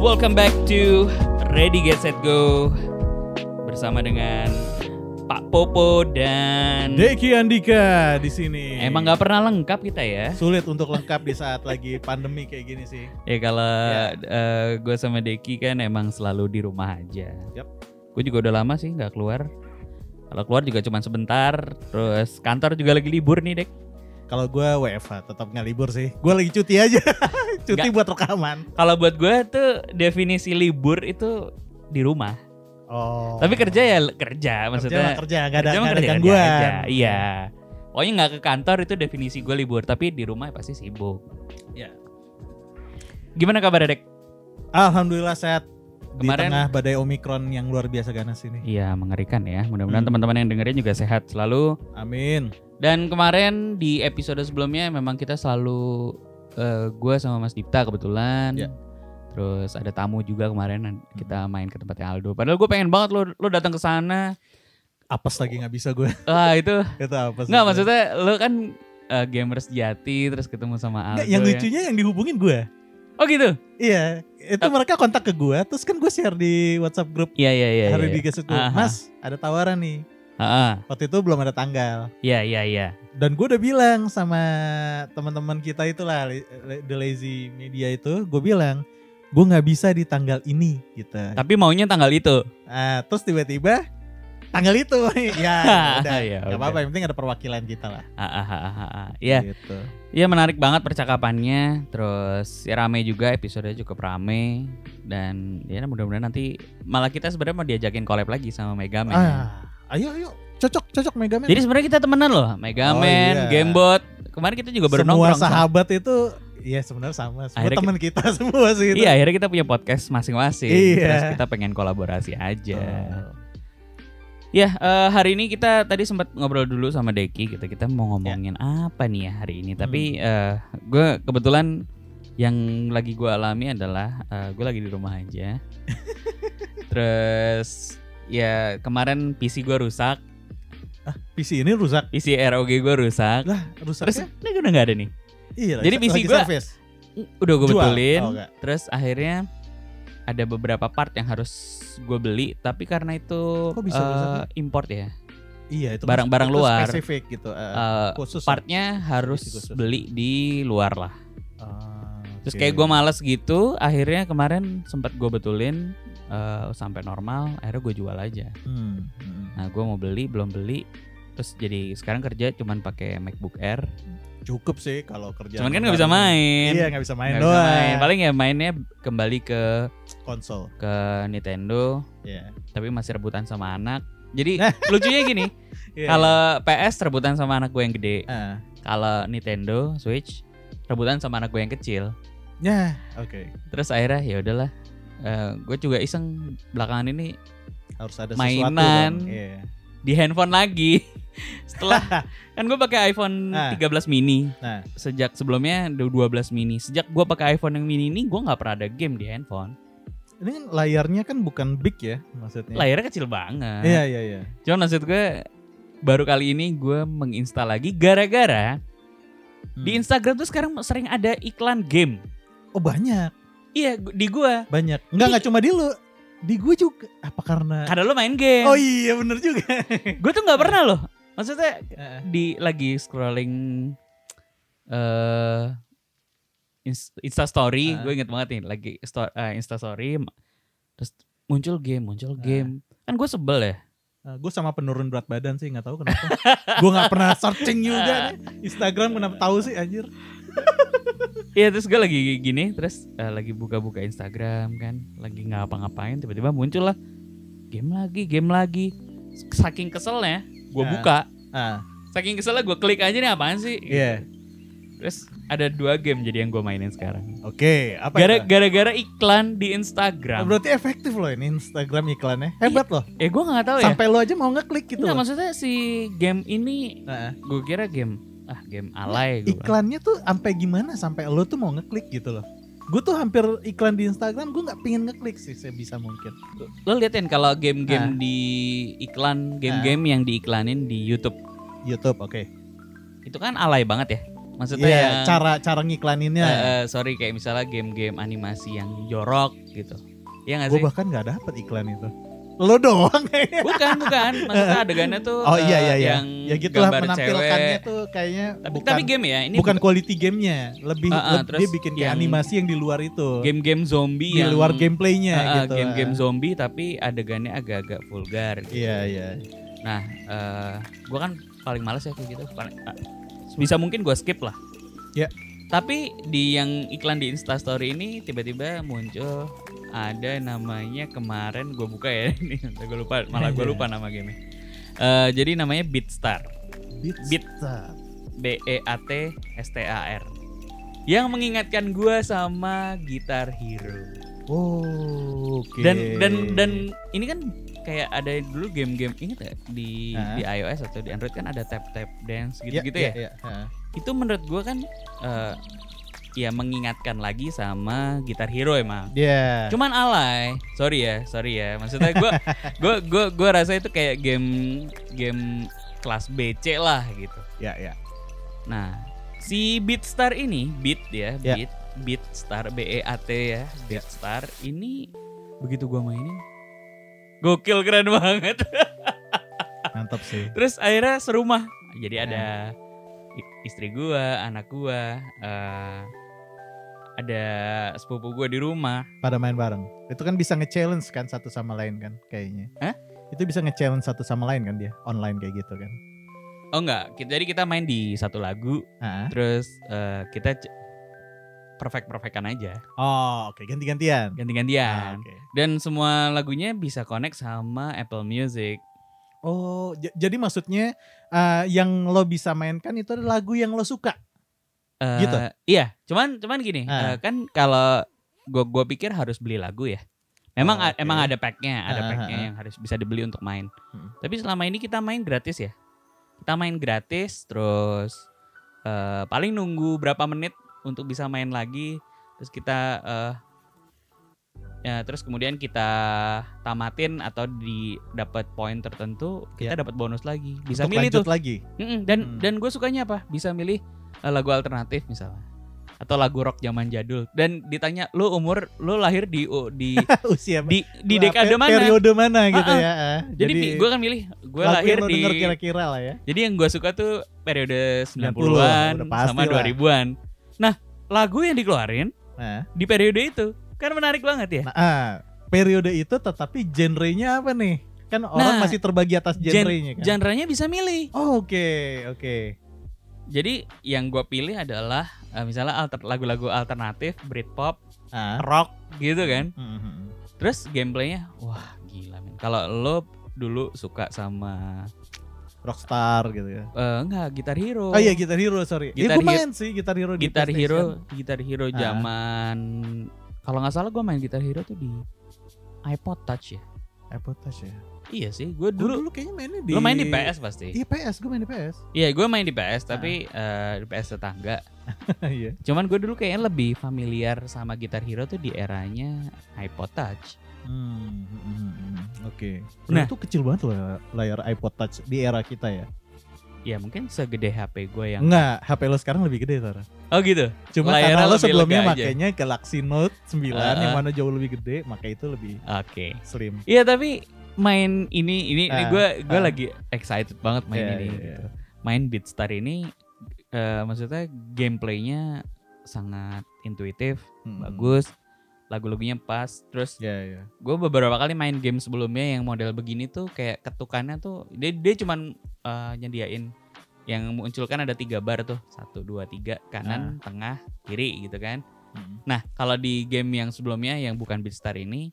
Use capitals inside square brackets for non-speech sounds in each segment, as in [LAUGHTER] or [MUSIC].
welcome back to Ready Get Set Go bersama dengan Pak Popo dan Deki Andika di sini. emang nggak pernah lengkap kita ya. sulit untuk lengkap di saat lagi pandemi kayak gini sih. Ya kalau Ya. gue sama Deki kan emang selalu di rumah aja. Yap. Gue juga udah lama sih nggak keluar. Kalau keluar juga cuma sebentar. Terus kantor juga lagi libur nih Dek. Kalau gue WFH tetap nggak libur sih. Gue lagi cuti aja. [LAUGHS] cuti Nggak. buat rekaman. Kalau buat gue tuh definisi libur itu di rumah. Oh. Tapi kerja ya kerja kerja maksudnya. mah kerja nggak ada kerja nggak ada kerja- kerja gangguan. Iya. Pokoknya nggak ke kantor itu definisi gue libur. Tapi di rumah pasti sibuk. Ya. Gimana kabar Dek? Alhamdulillah sehat. Di Kemarin- tengah badai omikron yang luar biasa ganas ini. Iya mengerikan ya. Mudah-mudahan Hmm. teman-teman yang dengerin juga sehat selalu. Amin. Dan kemarin di episode sebelumnya memang kita selalu eh gue sama Mas Dipta kebetulan. Ya. Terus ada tamu juga kemarin kita main ke tempatnya Aldo. Padahal gue pengen banget lo lo datang ke sana. Apes lagi nggak bisa gue. Wah [LAUGHS] itu Itu apes. nggak maksudnya lo kan eh, gamers jati terus ketemu sama Aldo. Nggak, yang ya. lucunya yang dihubungin gue. Oh gitu. Iya, itu mereka kontak ke gue, terus kan gue share di WhatsApp grup Iya iya iya. hari iya. di Geset gue. Mas, ada tawaran nih. Ah, Waktu itu belum ada tanggal. Iya iya iya. Dan gue udah bilang sama teman-teman kita itulah The Lazy Media itu, gue bilang gue nggak bisa di tanggal ini gitu. Tapi maunya tanggal itu. Ah, terus tiba-tiba tanggal itu, [LAUGHS] [LAUGHS] ya udah, Ya, udah. apa-apa. Yang penting ada perwakilan kita lah. Ah, ah, ah, ah, ah. Iya. Gitu. Iya menarik banget percakapannya. Terus ya rame juga episodenya cukup rame dan ya mudah-mudahan nanti malah kita sebenarnya mau diajakin collab lagi sama Mega Man. Ah, ayo ayo, cocok cocok Mega Man. Jadi sebenarnya kita temenan loh, Mega Oh, Man, iya. Gamebot. Kemarin kita juga baru semua nongkrong. Sa. sahabat itu, ya sebenarnya sama. Semua Akhirnya teman kita [LAUGHS] semua sih. itu. Iya, akhirnya kita punya podcast masing-masing. Iya. Terus kita pengen kolaborasi aja. Oh. Ya, eh, hari ini kita tadi sempat ngobrol dulu sama Deki. Kita kita mau ngomongin apa nih ya hari ini. Tapi eh gue kebetulan yang lagi gue alami adalah eh, gue lagi di rumah aja. [LAUGHS] Terus ya kemarin PC gue rusak, PC ini rusak. PC ROG gue rusak. Lah, Terus rusaknya? ini udah nggak ada nih. Iya, jadi PC service. Udah gue betulin. Oh, enggak. Terus akhirnya ada beberapa part yang harus gue beli, tapi karena itu Kok bisa rusaknya? import ya. Iya, itu barang-barang luar. spesifik gitu. eh, Eh, khusus. partnya harus PC khusus. beli di luar lah. Ah, Terus oke. kayak gue males gitu, akhirnya kemarin sempat gue betulin eh, sampai normal, akhirnya gue jual aja. Hmm, hmm. Nah gue mau beli belum beli, terus jadi sekarang kerja cuman pakai MacBook Air. Cukup sih kalau kerja. cuman kan nggak bisa main. Iya, nggak bisa main Nggak bisa main. Paling ya mainnya kembali ke konsol. ke Nintendo, Iya. tapi masih rebutan sama anak. Jadi [LAUGHS] lucunya gini, [LAUGHS] Iya. kalau PS rebutan sama anak gue yang gede, Ah. kalau Nintendo Switch rebutan sama anak gue yang kecil. Ya, oke. Terus akhirnya ya udahlah, gue juga iseng belakangan ini Harus ada Mainan. sesuatu dong. Iya. di handphone lagi. [LAUGHS] Setelah [LAUGHS] kan gue pakai iPhone Ah. 13 mini. Nah. Sejak sebelumnya udah 12 mini. Sejak gue pakai iPhone yang mini ini gue nggak pernah ada game di handphone. Ini kan layarnya kan bukan big ya maksudnya. Layarnya kecil banget. Iya, iya, iya. Cuman maksud gue baru kali ini gue menginstal lagi gara-gara Hmm. di Instagram tuh sekarang sering ada iklan game. Oh, banyak. Iya di gue. Banyak. Enggak, enggak cuma di lu. Di gue juga. Apa karena Karena lo main game. Oh iya, bener juga. [LAUGHS] Gue tuh nggak pernah loh. Maksudnya Heeh. di lagi scrolling eh Insta story, Ah. gue inget banget nih lagi sto- eh, Insta story terus muncul game, muncul game. Kan gue sebel ya. gue sama penurun berat badan sih nggak tahu kenapa. gue nggak pernah searching juga [LAUGHS] nih. Instagram kenapa tahu sih anjir. [LAUGHS] Iya terus gue lagi gini terus eh, lagi buka-buka Instagram kan, lagi ngapa-ngapain tiba-tiba muncul lah game lagi, game lagi. Saking keselnya, gue Ah. buka. Ah, Saking keselnya gue klik aja nih apaan sih? iya. Terus ada dua game jadi yang gue mainin sekarang. Oke, apa Gara- itu? Gara-gara iklan di Oh, Instagram. berarti efektif loh ini Instagram iklannya. Hebat loh. Eh gue nggak tahu ya. Sampai lo aja mau ngeklik gitu Nggak, loh. maksudnya si game ini Nah, gue kira game ah game alay gue bilang. iklannya tuh sampai gimana sampai lo tuh mau ngeklik gitu loh. Gue tuh hampir iklan di Instagram gue nggak pingin ngeklik sih sebisa mungkin. Lo liatin kalau game-game Ah. di iklan game-game yang diiklanin di YouTube YouTube, oke. itu kan alay banget ya. Maksudnya yang cara cara ngiklaninnya. eh, sorry kayak misalnya game-game animasi yang jorok gitu. Iya gak gue sih? bahkan nggak dapet iklan itu. Lo doang kayaknya. Bukan, bukan. Maksudnya [LAUGHS] adegannya tuh Oh iya eh, iya iya. yang Ya gitulah gambar menampilkannya cewek. tuh kayaknya Tapi, bukan tapi game ya, ini bukan bu- quality gamenya, lebih Ah, ah, leb- terus dia bikin kayak animasi yang di luar itu. game-game zombie di yang luar gameplaynya Ah, ah, gitu. game-game zombie tapi adegannya agak-agak vulgar. gitu. Iya iya. Nah, eh gue kan paling males ya kayak gitu. Paling, ah, bisa mungkin gue skip lah. Ya. Tapi di yang iklan di Instastory ini tiba-tiba muncul ada namanya kemarin gue buka ya [LAUGHS] ini gue lupa malah gue lupa nama game jadi namanya Beatstar Beat. Beat. Star. B E A T S T A R yang mengingatkan gue sama Guitar Hero Oh, oke. dan dan dan ini kan kayak ada dulu game-game inget ya di Ah. di iOS atau di Android kan ada tap tap dance Iya, gitu-gitu iya, ya. iya. Ah. Itu menurut gua kan eh, ya mengingatkan lagi sama Gitar Hero emang. Iya. Cuman alay. Sorry ya, sorry ya. Maksudnya gua [LAUGHS] gua gua gua rasa itu kayak game game kelas BC lah gitu. Ya ya. Nah, si Beatstar ini, Beat ya, Ya. Beat, Beatstar B E A T ya, Beatstar ini begitu gua mainin gokil keren banget. [LAUGHS] Mantap sih. Terus akhirnya serumah. Jadi Ya. ada i- istri gua, anak gua, eh, ada sepupu gua di rumah. Pada main bareng. Itu kan bisa nge-challenge kan satu sama lain kan kayaknya. Hah? Itu bisa nge-challenge satu sama lain kan dia online kayak gitu kan. Oh enggak, jadi kita main di satu lagu, Ah. terus eh, kita c- perfect-perfectan aja, Oh, oke ganti-gantian. ganti-gantian. Ah, oke. Dan semua lagunya bisa connect sama Apple Music. Oh, jadi maksudnya eh, yang lo bisa mainkan itu adalah lagu yang lo suka. Eh, Gitu? Iya, cuman cuman gini, Ah. eh, kan kalau gua gua pikir harus beli lagu ya. Memang Oh, oke. emang ada packnya, ada Ah, packnya ah, ah. yang harus bisa dibeli untuk main. Hmm. Tapi selama ini kita main gratis ya. Kita main gratis, terus eh, paling nunggu berapa menit untuk bisa main lagi, terus kita eh, ya terus kemudian kita tamatin atau di dapat poin tertentu, kita Ya. dapat bonus lagi. Bisa Untuk milih tuh. lagi. Mm-mm, dan Hmm. dan gue sukanya apa? Bisa milih eh, lagu alternatif misalnya atau lagu rock zaman jadul dan ditanya lu umur lu lahir di di [LAUGHS] Usia di di dekade mana? Periode mana gitu ah. ya. ah. Jadi, gue kan milih gue lahir di kira-kira lah ya. jadi yang gue suka tuh periode 90-an, 90-an udah pasti sama lah. 2000-an. Nah, lagu yang dikeluarin Nah, di periode itu kan menarik banget ya. nah, ah, periode itu tetapi genrenya apa nih? Kan orang Nah, masih terbagi atas Gen- genrenya kan. Genrenya bisa milih. Oh, Oke, oke. Jadi yang gue pilih adalah eh, misalnya alter, lagu-lagu alternatif, Britpop, Ah. rock gitu kan. Mhm. Terus gameplaynya, wah gila men. Kalau lo dulu suka sama Rockstar gitu ya. eh, enggak Gitar Hero. Oh iya Guitar Hero sorry. Gitar ya, gue main sih Gitar Hero di Gitar. Hero, Gitar Hero Ah. zaman kalau nggak salah gue main Gitar Hero tuh di iPod Touch ya. iPod Touch ya. Iya sih, gue Dulu, dulu kayaknya mainnya di lo main di PS pasti. Iya PS, gue main di PS. Iya, gue main di PS tapi eh, di PS tetangga. [LAUGHS] Iya. Cuman gue dulu kayaknya lebih familiar sama Gitar Hero tuh di eranya iPod Touch. Hmm, hmm, hmm, hmm. Oke. Nah. Nah, itu kecil banget loh layar iPod Touch di era kita ya. Ya mungkin segede HP gue yang. Enggak, HP lo sekarang lebih gede Tara. Oh gitu. Cuma Layarnya karena lo sebelumnya aja. makainya Galaxy Note 9 Ah, yang ah. mana jauh lebih gede, maka itu lebih Oke. slim. Iya tapi main ini ini ini Ah, gue gue ah. lagi excited banget main Iya, ini iya, gitu. Main Beatstar ini eh, maksudnya gameplaynya sangat intuitif, Hmm. bagus, lagu-lagunya pas. Terus Ya, ya. gue beberapa kali main game sebelumnya yang model begini tuh kayak ketukannya tuh dia dia cuman eh, nyediain yang munculkan ada tiga bar tuh satu dua tiga kanan tengah kiri gitu kan. Hmm. Nah kalau di game yang sebelumnya yang bukan Beatstar ini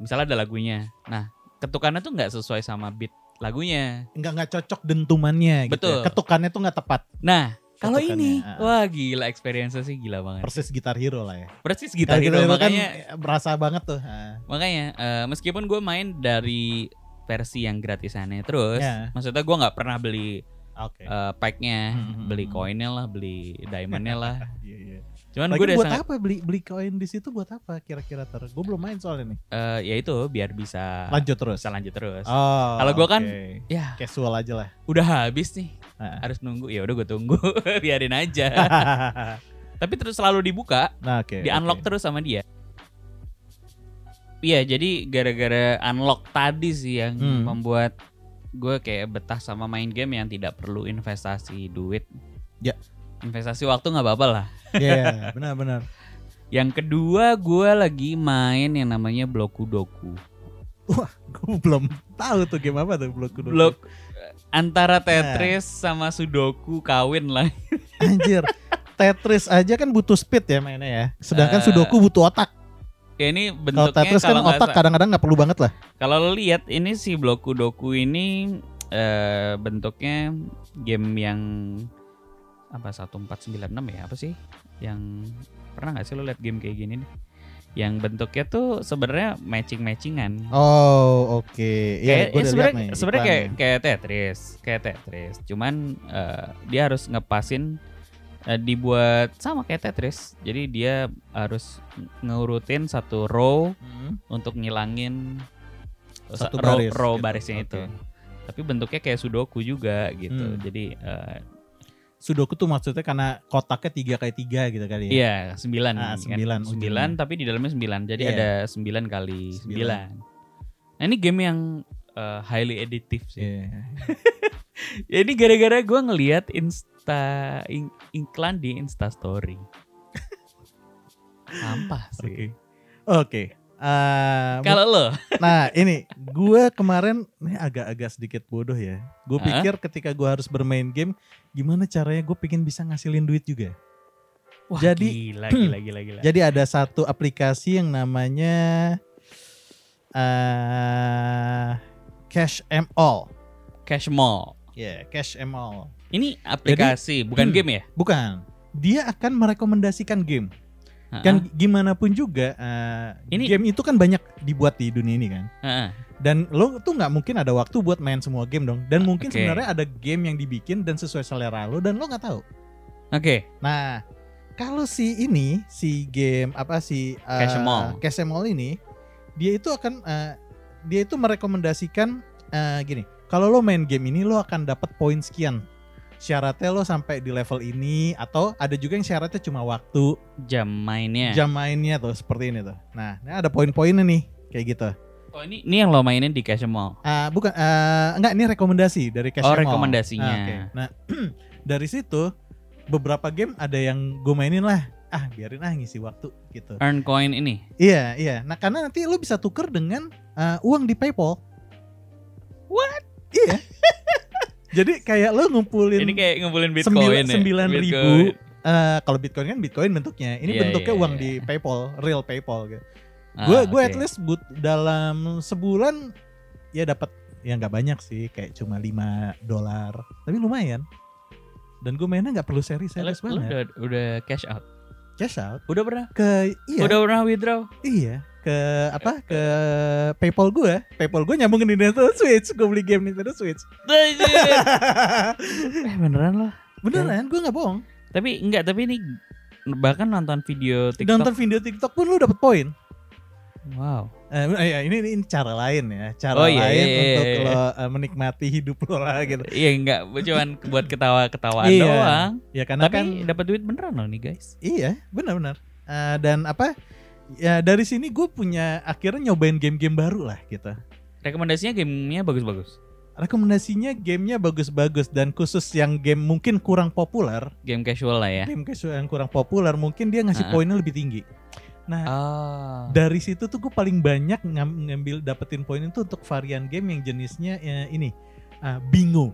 misalnya ada lagunya. Nah ketukannya tuh nggak sesuai sama beat lagunya. Enggak enggak cocok dentumannya gitu. Betul. ya. Ketukannya tuh enggak tepat. Nah kalau ini ah. wah gila experience sih gila banget. Persis Gitar Hero lah ya. Persis gitar Gitar hero kan makanya berasa banget tuh. Ah. makanya eh, meskipun gue main dari versi yang gratisannya terus, Ya. maksudnya gue nggak pernah beli Oke. eh, packnya, Hmm, beli hmm, koinnya lah, beli diamondnya lah. [LAUGHS] Iya, iya. Cuman gue udah buat sangat, apa beli beli koin di situ buat apa kira-kira ter? Gue belum main soalnya nih. eh, ya itu biar bisa Lanjut terus. bisa lanjut terus. Oh. Kalau gua kan- oke. Ya casual aja lah. udah habis nih Ah. harus nunggu ya udah gue tunggu [LAUGHS] biarin aja [LAUGHS] tapi terus selalu dibuka nah, oke. di unlock oke. terus sama dia iya jadi gara-gara unlock tadi sih yang Hmm. membuat gue kayak betah sama main game yang tidak perlu investasi duit Ya. investasi waktu nggak apa-apa lah [LAUGHS] Iya, benar-benar. yang kedua gue lagi main yang namanya Bloku Doku Gue belum tahu tuh game apa tuh blok kudu. Blok antara Nah. Tetris sama Sudoku kawin lah [LAUGHS] Anjir. Tetris aja kan butuh speed ya mainnya ya. Sedangkan Eh, Sudoku butuh otak. ya ini Kalau bentuknya Tetris kan kalau otak kadang-kadang nggak perlu banget lah. Kalau lo lihat ini si Bloku Doku ini eh, bentuknya game yang apa 1496 ya apa sih? Yang pernah nggak sih lo lihat game kayak gini nih? Yang bentuknya tuh sebenarnya matching-matchingan. Oh, oke. kayak Iya, ya gua udah lihat sebenarnya sebenarnya kayak kayak Tetris, kayak Tetris. Cuman eh, dia harus ngepasin eh, dibuat sama kayak Tetris. Jadi dia harus ngurutin satu row Hmm. untuk ngilangin Satu row, baris row gitu. barisnya Oke. itu. Tapi bentuknya kayak sudoku juga gitu. Hmm. Jadi eh, Sudoku tuh maksudnya karena kotaknya tiga kali tiga gitu kali ya. iya sembilan, Ah, kan. sembilan sembilan ujungnya. tapi di dalamnya sembilan. Jadi Iya. ada sembilan kali Sembilan. sembilan. Nah ini game yang eh, highly addictive sih. Iya. [LAUGHS] Ya ini gara-gara gue ngelihat insta in- iklan di Insta Story. [LAUGHS] Sampah Oke. sih. Oke. Eh, Kalau lo, nah ini gue kemarin ini agak-agak sedikit bodoh ya. Gue pikir ketika gue harus bermain game, gimana caranya gue pengen bisa ngasilin duit juga. Wah, Jadi- gila, gila, gila, gila. Jadi ada satu aplikasi yang namanya eh Cash M All. Cash Mall. Ya, Cash M All. Ini aplikasi, bukan hmm. game ya? Bukan. Dia akan merekomendasikan game. Ha-ha. Kan gimana pun juga eh, Ini- game itu kan banyak dibuat di dunia ini kan. Ha-ha. Dan lo tuh nggak mungkin ada waktu buat main semua game dong. Dan mungkin Oke. sebenarnya ada game yang dibikin dan sesuai selera lo dan lo nggak tahu. Oke. Nah, kalau si ini si game apa si uh. Cash 'em All ini dia itu akan uh, dia itu merekomendasikan uh, gini. Kalau lo main game ini lo akan dapat poin sekian. Syaratnya lo sampai di level ini atau ada juga yang syaratnya cuma waktu Jam mainnya. jam mainnya tuh seperti ini tuh. Nah, ini ada poin-poinnya nih kayak gitu. Oh ini ini yang lo mainin di Cash Mall. Ah, bukan ah, enggak ini rekomendasi dari Cash Oh, Mall. rekomendasinya. Ah, oke. Nah, [CLEARS THROAT] dari situ beberapa game ada yang gue mainin lah. Ah, biarin ah ngisi waktu gitu. Earn coin ini. Iya, iya. Nah, karena nanti lu bisa tuker dengan ah, uang di PayPal. What? Iya. [LAUGHS] Jadi kayak lu ngumpulin Ini kayak ngumpulin Bitcoin ya. sembilan Bitcoin. ribu. eh, kalau Bitcoin kan Bitcoin bentuknya. Ini Iya, bentuknya iya, uang iya. di PayPal, real PayPal gitu. Ah, Gue gue oke. at least but dalam sebulan ya dapat ya nggak banyak sih, kayak cuma 5 dolar. Tapi lumayan. Dan gue mainnya nggak perlu Lo- seri-seri lo banget. udah udah cash out. Cash out Udah pernah? ke iya Udah pernah withdraw? iya ke apa ke PayPal gue. PayPal gue nyambungin di Nintendo Switch. Gue beli game Nintendo Switch. [LAUGHS] eh beneran loh. Beneran, gue nggak bohong. Tapi enggak, tapi ini bahkan nonton video TikTok. Nonton video TikTok pun lu dapet poin. Wow. Eh, iya, ini, ini cara lain ya, cara Oh, iya, lain iya, untuk iya, iya. lo eh, menikmati hidup lo lah gitu. Iya enggak, cuman buat ketawa-ketawaan Iya. doang. Ya karena Tapi kan dapat duit beneran loh nih guys. iya, benar-benar. Eh, dan apa? Ya dari sini gue punya akhirnya nyobain game-game baru lah gitu. Rekomendasinya gamenya bagus-bagus. Rekomendasinya gamenya bagus-bagus dan khusus yang game mungkin kurang populer, Game casual lah ya. game casual yang kurang populer mungkin dia ngasih Ah. poinnya lebih tinggi. Nah Oh. dari situ tuh gue paling banyak ngam- ngambil dapetin poin itu untuk varian game yang jenisnya eh, ini ah, bingo.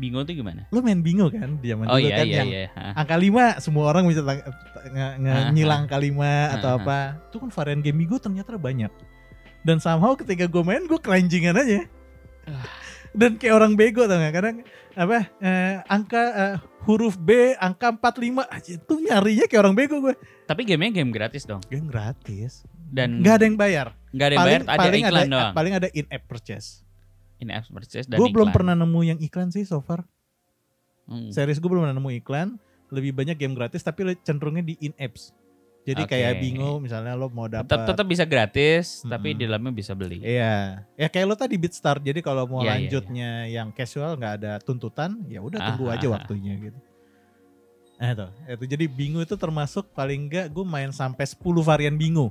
Bingo tuh gimana? Lo main bingo kan di zaman Oh dulu iya kan iya yang iya. Angka 5 semua orang bisa tang- nge- nge- nyilang angka 5 atau apa. Itu kan varian game bingo ternyata banyak. Dan somehow ketika gue main gue keranjingan aja. Ah. Dan kayak orang bego tau gak? Kadang apa eh, angka eh, huruf B angka 45 aja itu nyarinya kayak orang bego gue. Tapi gamenya game gratis dong. Game gratis. Dan Nggak ada yang bayar. nggak ada yang bayar, ada paling iklan ada, doang. Paling ada in-app purchase. Ini apps purchase dan Gue belum pernah nemu yang iklan sih so far. Hmm. Series gue belum pernah nemu iklan. Lebih banyak game gratis tapi cenderungnya di in-apps. Jadi Oke. kayak bingo misalnya lo mau Tetap dapat tetap bisa gratis, tapi Mm-mm. di dalamnya bisa beli. Iya, ya kayak lo tadi Beatstar. Jadi kalau mau iya, lanjutnya yang casual nggak ada tuntutan, ya udah tunggu Ah, aja ah, ah. waktunya gitu. Nah itu, itu jadi bingo itu termasuk paling enggak gue main sampai 10 varian bingo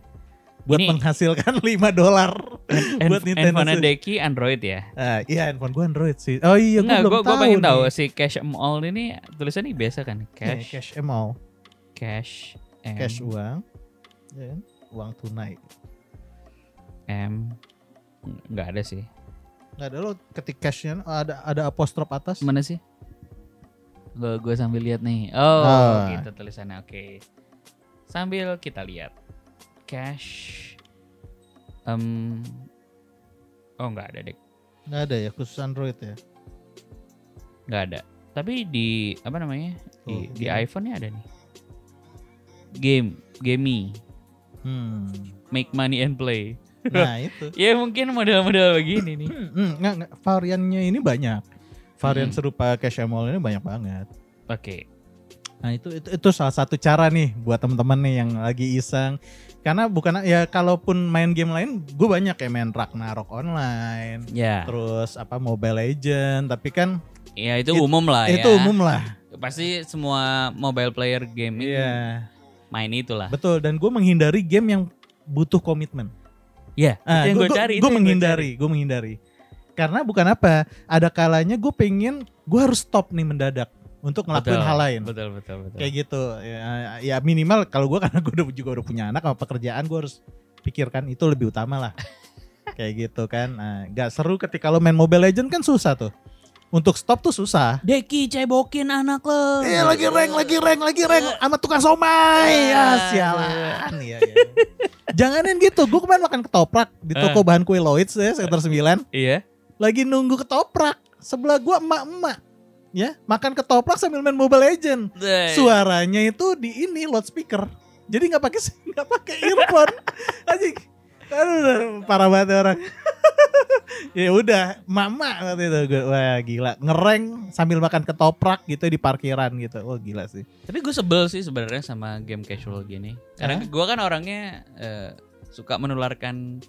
buat Ini- menghasilkan [LAUGHS] 5 dolar. buat Nintendo handphone. Deki Android ya. Ah, iya handphone gue Android sih. Oh iya, gue belum gua, tahu. gua pengen tahu si Cash Em All ini tulisannya biasa kan? Nih, Cash, cash em all, cash, M, cash uang, ya kan? uang tunai. M. Enggak ada sih. Nggak ada lo ketik cashnya ada ada apostrof atas. Mana sih? Gue gue sambil lihat nih. Oh, Ah. gitu tulisannya. Oke. Sambil kita lihat. Cash. Em Oh, enggak ada deh. Nggak ada ya khusus Android ya. Enggak ada. Tapi di apa namanya? Di, Oh, di game. iPhone-nya ada nih. Game, gamey, Hmm. make money and play. Nah itu. [LAUGHS] Ya mungkin model-model begini nih. Hmm, hmm, nggak, nggak. variannya ini banyak. Varian Hmm. serupa cash em all ini banyak banget. Oke. Nah itu, itu itu salah satu cara nih buat teman-teman nih yang lagi iseng. Karena bukan ya kalaupun main game lain, gue banyak kayak main Ragnarok online, Ya. terus apa Mobile Legend. Tapi kan Ya itu It- umum lah ya. itu umum lah. Pasti semua mobile player game ini Iya main itulah. betul. Dan gue menghindari game yang butuh komitmen. Iya, Ah, itu yang gue cari. itu Gue menghindari, gue menghindari. Karena bukan apa, ada kalanya gue pengen gue harus stop nih mendadak untuk ngelakuin Betul, hal lain. Betul, betul, betul. Kayak gitu. Ya, ya minimal kalau gue [LAUGHS] karena gue udah juga udah punya anak sama pekerjaan gue harus pikirkan itu lebih utama lah. [LAUGHS] Kayak gitu kan. Nah, gak seru ketika lo main Mobile Legend kan susah tuh. Untuk stop tuh susah. Deki cebokin anak lo. Eh lagi rank, lagi rank, lagi rank sama tukang somai. Ya sialan. Iya, iya. Janganin gitu. Gue kemarin makan ketoprak di toko bahan kue Lloyds ya sekitar 9. Iya. Lagi nunggu ketoprak. Sebelah gua emak-emak. Ya, makan ketoprak sambil main Mobile Legend. Suaranya itu di ini loudspeaker. Jadi nggak pakai nggak pakai earphone. [LAUGHS] Anjing. Aduh, parah banget orang. [LAUGHS] ya udah, mama waktu itu gue, wah gila, ngereng sambil makan ketoprak gitu di parkiran gitu. Wah gila sih. Tapi gue sebel sih sebenarnya sama game casual gini. Karena Hah? gue kan orangnya eh, suka menularkan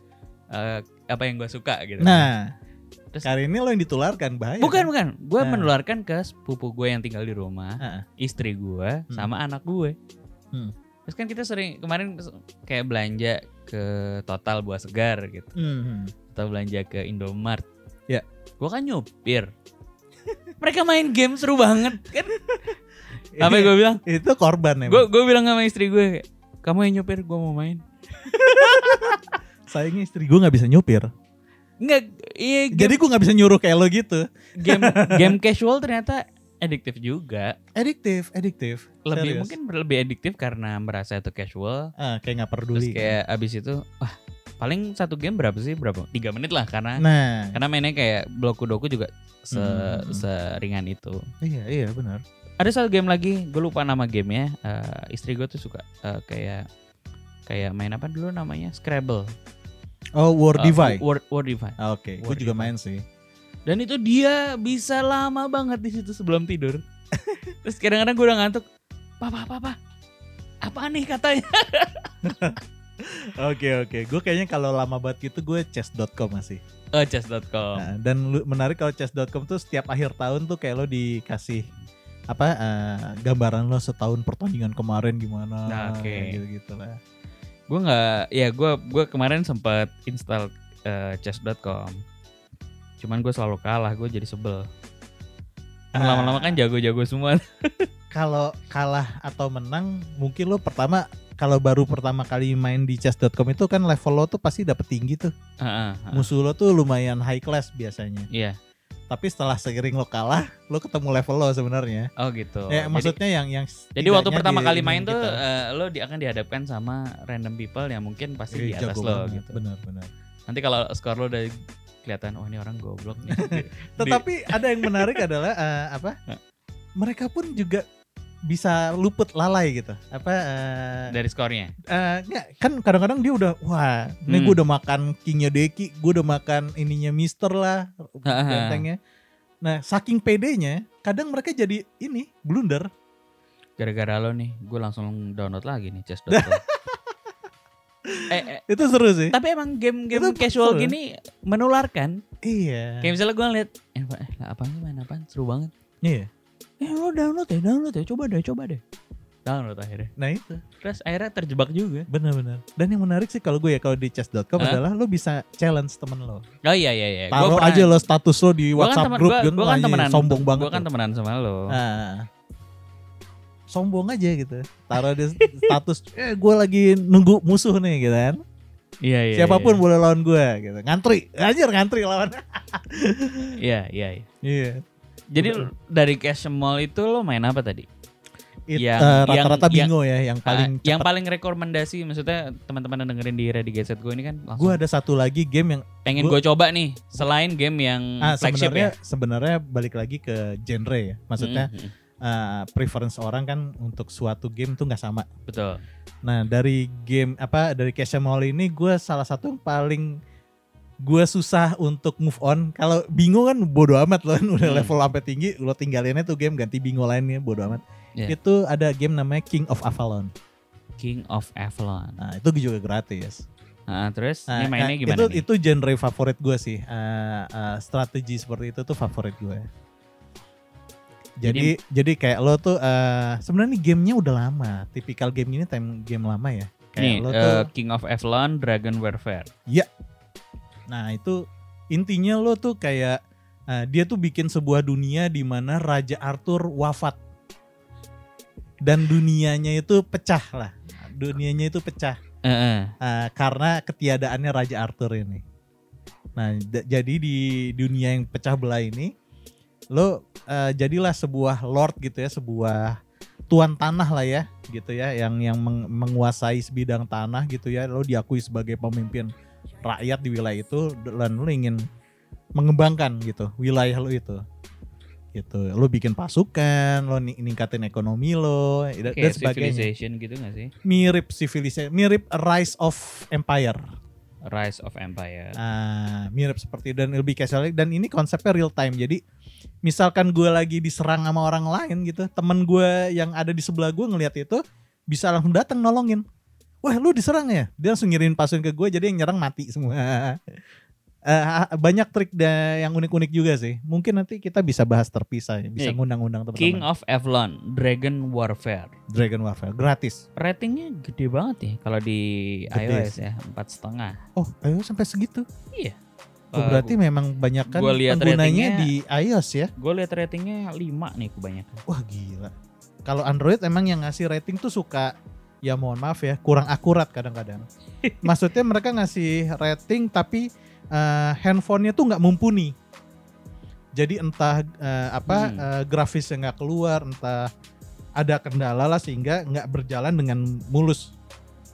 eh, apa yang gue suka gitu. Nah, Terus- kali ini lo yang ditularkan bahaya. bukan kan? bukan, gue Nah. menularkan ke sepupu gue yang tinggal di rumah, Heeh. istri gue, Hmm. sama anak gue. Hmm. Terus kan kita sering kemarin kayak belanja ke Total buah segar gitu. Hmm. atau belanja ke Indomart. Ya. Gua kan nyupir. Mereka main game seru banget kan. [LAUGHS] Apa gue bilang? Itu korban emang. Gue gue bilang sama istri gue, kamu yang nyupir, gue mau main. [LAUGHS] Sayangnya istri gue nggak bisa nyupir. Enggak, iya game, Jadi gue nggak bisa nyuruh kayak lo gitu. game [LAUGHS] game casual ternyata adiktif juga. Ediktif, ediktif. Lebih Serius. mungkin lebih adiktif karena merasa itu casual. ah, kayak nggak Terus peduli. kan. kayak abis itu, wah paling satu game berapa sih? Berapa? Tiga menit lah karena Nah, karena mainnya kayak bloku-doku juga se Hmm. seringan itu. iya iya benar. ada satu game lagi gue lupa nama gamenya Eh, istri gue tuh suka eh, kayak kayak main apa dulu namanya Scrabble Oh, War Eh, Divide. Word, Word Divide Ah, Oke, gue War juga main sih. dan itu dia bisa lama banget di situ sebelum tidur [LAUGHS] terus kadang-kadang gue udah ngantuk papa papa apa nih katanya [LAUGHS] Oke oke, gue kayaknya kalau lama banget gitu gue chess.com masih. oh chess.com Nah, dan lu- menarik kalau chess.com tuh setiap akhir tahun tuh kayak lo dikasih apa eh, gambaran lo setahun pertandingan kemarin gimana Nah, oke. gitu gitu lah. Gue nggak ya gue gue kemarin sempat install eh, chess.com cuman gue selalu kalah gue jadi sebel Ah. lama-lama kan jago-jago semua [LAUGHS] Kalau kalah atau menang, mungkin lo pertama kalau baru pertama kali main di chess.com itu kan level lo tuh pasti dapet tinggi tuh. Heeh, heeh. Musuh lo tuh lumayan high class biasanya. Iya. Tapi setelah seiring lo kalah, lo ketemu level lo sebenarnya. Oh gitu. ya Jadi- maksudnya yang yang Jadi waktu pertama di- kali main tuh kita. eh, lo di, akan dihadapkan sama random people yang mungkin pasti di Eh, atas jago lo banget, gitu. Benar benar. Nanti kalau skor lo udah kelihatan oh ini orang goblok nih. [LAUGHS] Di- Tetapi ada yang menarik adalah eh, apa? Mereka pun juga bisa luput lalai gitu. Apa eh, dari skornya. eh, nggak, kan kadang-kadang dia udah wah, ini Hmm. gue udah makan kingnya Deki, gue udah makan ininya Mister lah, bentengnya. Nah, saking pedenya, kadang mereka jadi ini blunder. Gara-gara lo nih, gue langsung download lagi nih chess.com. [LAUGHS] eh, eh, Itu seru sih. tapi emang game-game casual seru. gini menularkan. Iya. Kayak misalnya gue ngeliat, eh, apa, sih main apaan? Seru banget. Iya. Eh lo download ya, download ya, coba deh, coba deh. Download akhirnya. Nah itu Terus akhirnya terjebak juga. benar-benar. Dan yang menarik sih kalau gue ya kalau di chess.com adalah lo bisa challenge temen lo. Oh iya iya iya. Gua Taruh pernah- aja lo status lo di gua kan WhatsApp temen- grup gua- gua kan temenan. sombong banget. Gue kan temenan sama lo. Nah, sombong aja gitu. Taruh di status, eh gue lagi nunggu musuh nih gitu kan. Iya iya. Siapa pun boleh lawan gue gitu. Ngantri, anjir ngantri lawan. Iya iya. iya. Iya. Jadi dari cash mall itu lo main apa tadi? It, Yang- eh, yang- rata-rata yang- bingo ya, yang paling Ah, yang paling rekomendasi maksudnya teman-teman yang dengerin di Ready Gadget gue ini kan Gue ada satu lagi game yang pengen gua- gue coba nih selain game yang ah, flagship sebenarnya ya. sebenarnya balik lagi ke genre ya. Maksudnya Mm, mm, eh, preference orang kan untuk suatu game tuh nggak sama. betul. Nah dari game apa dari Cash Mall ini gue salah satu yang paling gue susah untuk move on. Kalau bingo kan bodo amat loh, [LAUGHS] udah Hmm. level sampai tinggi, lo tinggalinnya tuh game ganti bingo lainnya bodo amat. Iya. Itu ada game namanya King of Avalon. King of Avalon. Nah itu juga gratis. Nah, terus Nah, ini mainnya nah, gimana itu nih? itu genre favorit gue sih. Eh, eh, strategi seperti itu tuh favorit gue. Jadi jadi kayak lo tuh eh sebenarnya nih gamenya udah lama. Tipikal game ini time game lama ya. Kayak nih lo eh, tuh King of Avalon Dragon Warfare. Nah itu intinya lo tuh kayak eh, dia tuh bikin sebuah dunia di mana Raja Arthur wafat dan dunianya itu pecah lah. Dunianya itu pecah Eh, eh. eh, karena ketiadaannya Raja Arthur ini. Nah jadi di dunia yang pecah belah ini lo eh, jadilah sebuah lord gitu ya, sebuah tuan tanah lah ya gitu ya yang yang meng- menguasai sebidang tanah gitu ya lo diakui sebagai pemimpin rakyat di wilayah itu dan lo ingin mengembangkan gitu wilayah lo itu gitu lo bikin pasukan lo ni- ningkatin ekonomi lo dan, dan Kayak sebagainya Civilization gitu gak sih? mirip civilization mirip rise of empire Rise of Empire. Ah, mirip seperti dan lebih casual dan ini konsepnya real time. Jadi misalkan gue lagi diserang sama orang lain gitu, temen gue yang ada di sebelah gue ngelihat itu bisa langsung datang nolongin. Wah lu diserang ya? Dia langsung ngirim pasukan ke gue jadi yang nyerang mati semua. [LAUGHS] Eh, banyak trik da- yang unik-unik juga sih. Mungkin nanti kita bisa bahas terpisah, ya. bisa ngundang-undang King teman-teman. of Avalon Dragon Warfare. Dragon Warfare gratis. Ratingnya gede banget ya kalau di Gede iOS ya empat setengah. Oh, ayo sampai segitu. Iya. Oh, berarti memang banyak kan penggunanya di iOS ya. gue lihat ratingnya 5 nih kebanyakan. Wah gila. Kalau Android emang yang ngasih rating tuh suka ya mohon maaf ya kurang akurat kadang-kadang. [LAUGHS] Maksudnya mereka ngasih rating tapi eh, handphonenya tuh nggak mumpuni. Jadi entah eh, apa Hmm. eh, grafisnya nggak keluar, entah ada kendala lah sehingga nggak berjalan dengan mulus.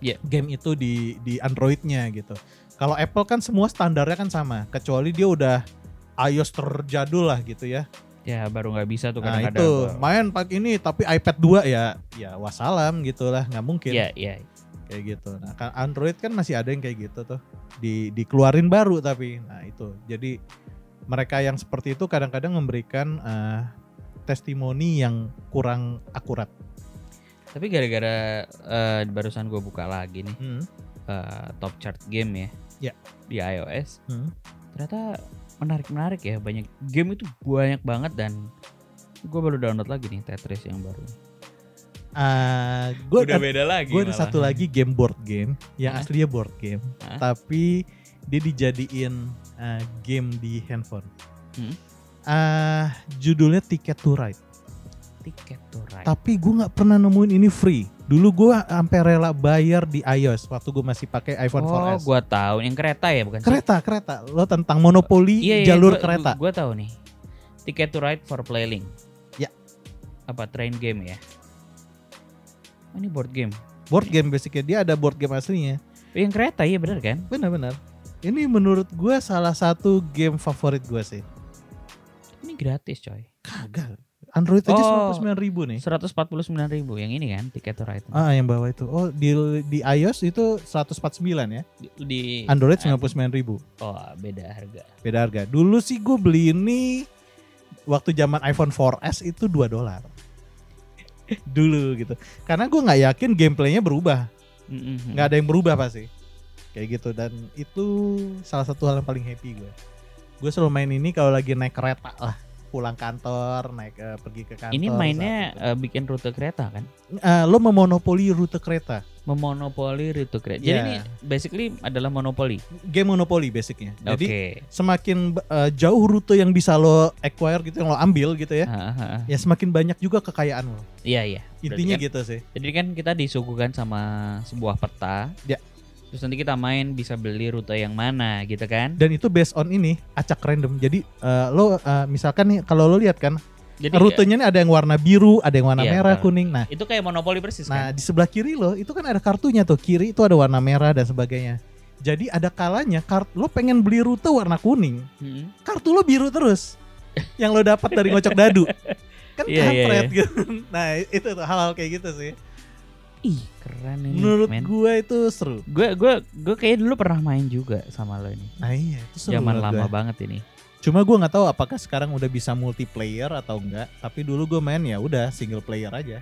Iya. Game itu di di Androidnya gitu. Kalau Apple kan semua standarnya kan sama, kecuali dia udah iOS terjadul lah gitu ya. Ya baru nggak bisa tuh Nah kadang-kadang. itu gua- main pakai ini tapi iPad 2 ya ya wassalam gitu lah nggak mungkin Iya iya. kayak gitu. Nah kan Android kan masih ada yang kayak gitu tuh di dikeluarin baru tapi nah itu jadi mereka yang seperti itu kadang-kadang memberikan eh, testimoni yang kurang akurat. Tapi gara-gara eh, barusan gue buka lagi nih Hmm. eh, top chart game ya. Ya. Di iOS. Hmm. Ternyata menarik-menarik ya banyak game itu banyak banget dan gue baru download lagi nih Tetris yang baru. Ah, gue Udah beda lagi. gue ada malah. satu lagi game board game yang Hah? aslinya board game Hah? tapi dia dijadiin eh, game di handphone. Hmm. Ah, judulnya Ticket to Ride. Ticket to Ride. Tapi gue nggak pernah nemuin ini free. Dulu gue sampai rela bayar di iOS waktu gue masih pakai iPhone oh, 4S. gue tahu yang kereta ya bukan sih? Kereta, kereta. Lo tentang monopoli Iya, iya, jalur gua- kereta. Gue tahu nih. Ticket to Ride for Playlink. Ya. Apa train game ya? Oh, ini board game. Board game basicnya dia ada board game aslinya. Oh, yang kereta iya bener kan? Benar-benar. Ini menurut gue salah satu game favorit gue sih. Ini gratis coy. Kagak. Android aja Oh. 99 ribu nih. 149 ribu yang ini kan Ticket to Ride. Ah, yang bawah itu. Oh, di di iOS itu 149 ya. Di, di Android 99 ribu. Oh beda harga. Beda harga. Dulu sih gue beli ini waktu zaman iPhone 4S itu 2 dolar. [LAUGHS] dulu gitu. Karena gue nggak yakin gameplaynya berubah, nggak ada yang berubah pasti. Kayak gitu dan itu salah satu hal yang paling happy gue. Gue selalu main ini kalau lagi naik kereta lah, pulang kantor, naik eh, pergi ke kantor. Ini mainnya eh, bikin rute kereta kan? Eh, lo memonopoli rute kereta, Memonopoli rute kereta. Jadi Iya. ini basically adalah monopoli. game monopoli basicnya. Oke. Jadi semakin eh, jauh rute yang bisa lo acquire gitu, yang lo ambil gitu ya, Ha, ha, ha. ya semakin banyak juga kekayaan lo. Iya iya. Berarti Intinya kan- gitu sih. Jadi kan kita disuguhkan sama sebuah peta. Ya. Terus nanti kita main bisa beli rute yang mana gitu kan? Dan itu based on ini acak random. Jadi eh, lo eh, misalkan nih kalau lo lihat kan Jadi rutenya nih ada yang warna biru, ada yang warna Iya, merah, betul. kuning. Nah, itu kayak monopoli persis nah kan? di sebelah kiri lo itu kan ada kartunya tuh. Kiri itu ada warna merah dan sebagainya. Jadi ada kalanya kart lo pengen beli rute warna kuning, Mm-mm. kartu lo biru terus. [LAUGHS] yang lo dapat dari ngocok dadu. [LAUGHS] Kan Iya, iya, kampret gitu. Nah, itu hal-hal kayak gitu sih. Ih keren ini. Menurut men. gue itu seru. gue gue gue kayak dulu pernah main juga sama lo ini. Nah, iya, itu seru. Zaman lama gue. banget ini. Cuma gue nggak tahu apakah sekarang udah bisa multiplayer atau enggak. Tapi dulu gue main ya udah single player aja.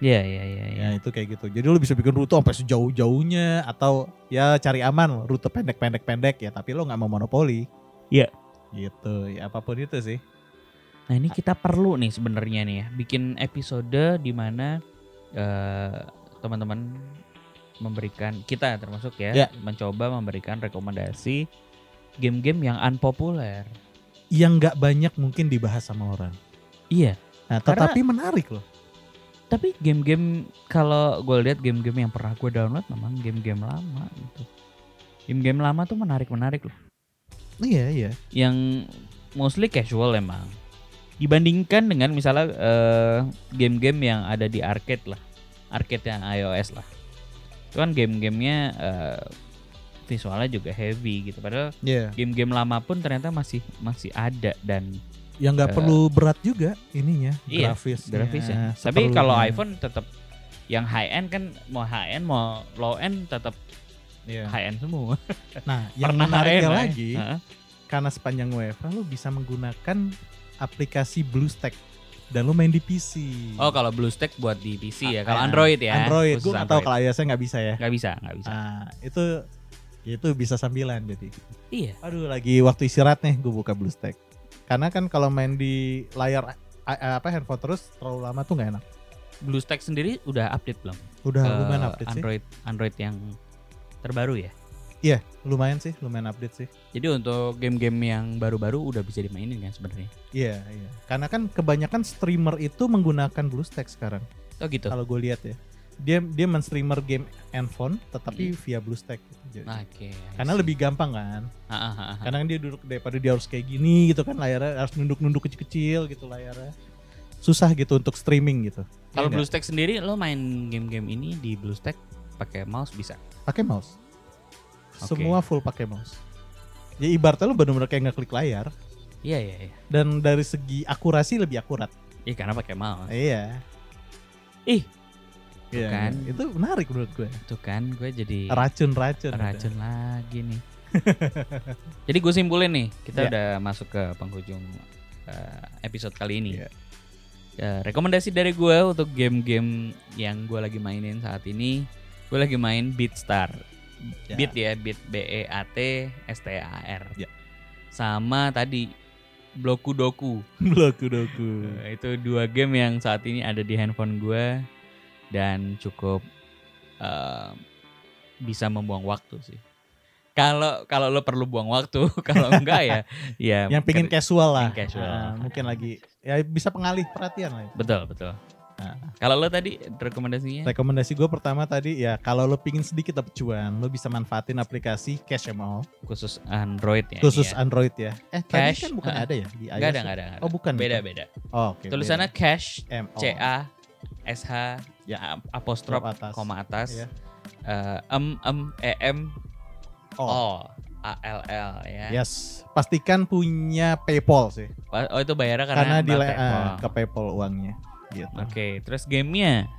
Iya iya iya. iya. Ya itu kayak gitu. Jadi lu bisa bikin rute sampai sejauh-jauhnya atau ya cari aman rute pendek-pendek-pendek ya. Tapi lo nggak mau monopoli. Iya. Gitu. Ya apa pun itu sih. Nah ini kita perlu nih sebenarnya nih ya bikin episode di mana teman-teman memberikan kita termasuk ya, Ya. mencoba memberikan rekomendasi game-game yang unpopuler. Yang nggak banyak mungkin dibahas sama orang. Iya. Nah, Karena- tetapi menarik loh. Tapi game-game kalau gue lihat game-game yang pernah gue download memang game-game lama gitu. Game-game lama tuh menarik-menarik loh. Iya iya. Yang mostly casual emang. Dibandingkan dengan misalnya eh, game-game yang ada di arcade lah, arcade yang iOS lah. Itu kan game-gamenya eh, visualnya juga heavy gitu. Padahal Iya. game-game lama pun ternyata masih masih ada dan Yang nggak Eh, perlu berat juga ininya. Iya, grafisnya. grafisnya. Tapi kalau iPhone tetap yang high end kan mau high end mau low end tetap Iya. high end semua. Nah, [LAUGHS] yang menariknya ya. lagi Heeh. karena sepanjang WFH lu bisa menggunakan aplikasi BlueStack dan lu main di PC. Oh kalau BlueStack buat di PC ya. Kalau Ah, Android ya. Android. Gue nggak tahu Android. kalau iOS nggak bisa ya. nggak bisa nggak bisa. Nah, itu itu bisa sambilan jadi. Iya. Aduh, lagi waktu istirahat nih gue buka BlueStack. Karena kan kalau main di layar a- a- apa handphone terus terlalu lama tuh nggak enak. BlueStack sendiri udah update belum? Udah lumayan update sih. Android Android yang terbaru ya. Iya, lumayan sih, lumayan update sih. Jadi untuk game-game yang baru-baru udah bisa dimainin kan sebenarnya. Iya, iya. Karena kan kebanyakan streamer itu menggunakan BlueStack sekarang. Oh gitu. Kalau gue lihat ya. Dia dia men-streamer game handphone tetapi via BlueStack gitu. Jadi- Nah, Oke. Karena lebih gampang kan. Ah, ah. Karena dia duduk daripada dia harus kayak gini gitu kan layarnya harus nunduk-nunduk kecil-kecil gitu layarnya. Susah gitu untuk streaming gitu. Kalau? BlueStack sendiri lo main game-game ini di BlueStack pakai mouse bisa. pakai mouse. Oke. Semua full pakai mouse. Ya ibaratnya lu bener-bener kayak ngeklik layar Iya iya iya. dan dari segi akurasi lebih akurat. Iya karena pakai mouse. Iya. Ih. Iya, kan. Itu menarik menurut gue. Tuh kan gue jadi Racun-racun. ada. racun lagi nih. [LAUGHS] Jadi gue simpulin nih, kita Iya. udah masuk ke penghujung eh, episode kali ini. Iya. Ya, rekomendasi dari gue untuk game-game yang gue lagi mainin saat ini, gue lagi main Beatstar. Ya. Beat ya, Beat B E A T S T A R. Ya. Sama tadi Bloku Doku. [LAUGHS] Bloku-doku. Eh, itu dua game yang saat ini ada di handphone gue dan cukup eh, bisa membuang waktu sih. Kalau kalau lo perlu buang waktu, [LAUGHS] kalau enggak ya [LAUGHS] ya Yang pingin casual lah. Casual. Ah, mungkin lagi ya bisa pengalih perhatian lah. ya. betul betul. Nah. Kalau lo tadi rekomendasinya Rekomendasi gue pertama tadi ya kalau lo pingin sedikit dapet cuan, lo bisa manfaatin aplikasi Cash ML khusus Android ya. khusus ya. Android ya. Eh Cash, tadi kan bukan ah. ada ya di iOS. Enggak ada, ya? enggak ada, enggak ada. Oh bukan. Beda bukan. beda. Oh, oke. Tulisannya beda. Cash ML. C A S H Ya. apostrof atas. koma atas Iya. eh, em em e m Oh. o a l l ya. Yes. Pastikan punya PayPal sih. Oh itu bayarnya karena, Karena di ah, PayPal. ke PayPal uangnya. Gitu. Oke, terus gamenya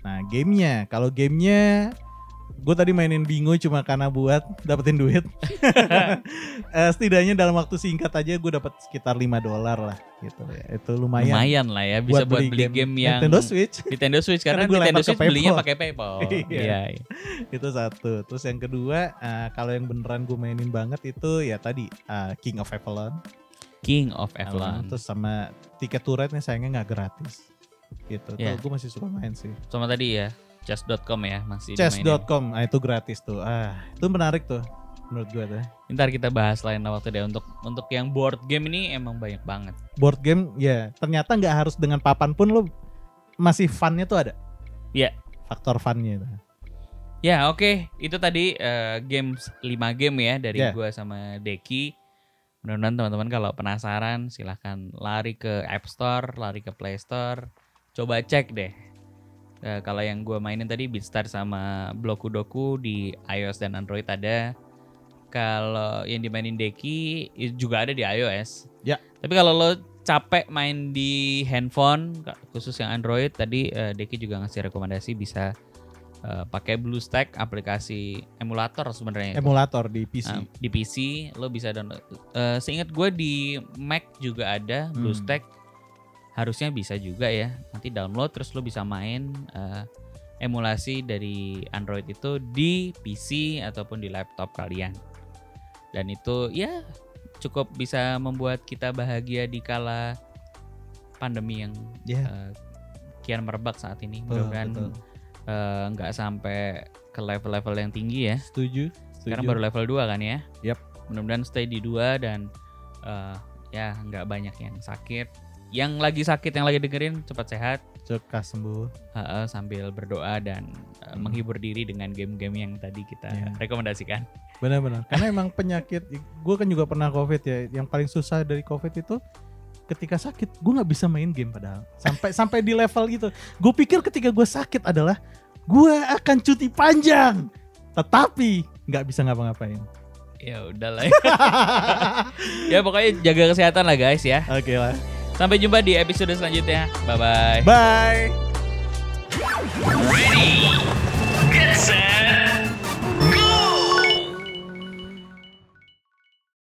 Nah, gamenya, kalau gamenya gue tadi mainin bingo cuma karena buat dapetin duit. [LAUGHS] [LAUGHS] Eh, setidaknya dalam waktu singkat aja gue dapat sekitar 5 dolar lah gitu ya. Itu lumayan. Lumayan lah ya bisa buat, beli, game, yang Nintendo Switch. Nintendo Switch [LAUGHS] karena, Karena Nintendo Switch belinya PayPal. pakai PayPal. Iya. Iya. itu satu. Terus yang kedua, eh, kalau yang beneran gue mainin banget itu ya tadi eh, King of Avalon. King of Avalon. Terus sama tiket turretnya sayangnya nggak gratis. Gitu. Iya. Tuh gue masih suka main sih. Sama tadi ya, chess.com ya masih. Chess.com, ah itu gratis tuh. Ah, itu menarik tuh menurut gue tuh. Ntar kita bahas lain waktu deh untuk untuk yang board game ini emang banyak banget. Board game ya ternyata nggak harus dengan papan pun lo masih funnya tuh ada. Iya. Faktor funnya itu. Ya oke, itu tadi eh, games 5 game ya dari Ya. gua sama Deki. Mudah-mudahan teman-teman kalau penasaran silahkan lari ke App Store, lari ke Play Store, coba cek deh. Eh, kalau yang gua mainin tadi Beatstar sama Blokudoku di iOS dan Android ada. Kalau yang dimainin Deki juga ada di iOS. Ya. Tapi kalau lo capek main di handphone, khusus yang Android tadi eh, Deki juga ngasih rekomendasi bisa eh, pakai BlueStack aplikasi emulator sebenarnya. itu. Emulator di PC. Nah, di PC lo bisa download. Eh, seingat gue di Mac juga ada Hmm. Harusnya bisa juga ya. Nanti download terus lo bisa main eh, emulasi dari Android itu di PC ataupun di laptop kalian. Dan itu ya cukup bisa membuat kita bahagia di kala pandemi yang Ya, eh, kian merebak saat ini. Mudah-mudahan eh, nggak sampai ke level-level yang tinggi ya. Setuju. Sekarang setuju. baru level 2 kan ya. Yap. Mudah-mudahan stay di 2 dan eh, ya nggak banyak yang sakit. Yang lagi sakit yang lagi dengerin cepat sehat Cepat sembuh. eh, sambil berdoa dan eh, Hmm. menghibur diri dengan game-game yang tadi kita Iya. rekomendasikan. Benar-benar. Karena emang penyakit, gue kan juga pernah covid ya. Yang paling susah dari covid itu ketika sakit, gue nggak bisa main game padahal. Sampai sampai di level itu. Gue pikir ketika gue sakit adalah gue akan cuti panjang, tetapi nggak bisa ngapa-ngapain. Ya udahlah. ya [LAUGHS] pokoknya jaga kesehatan lah guys ya. Oke lah. Sampai jumpa di episode selanjutnya. Bye bye. Bye. Ready, get set.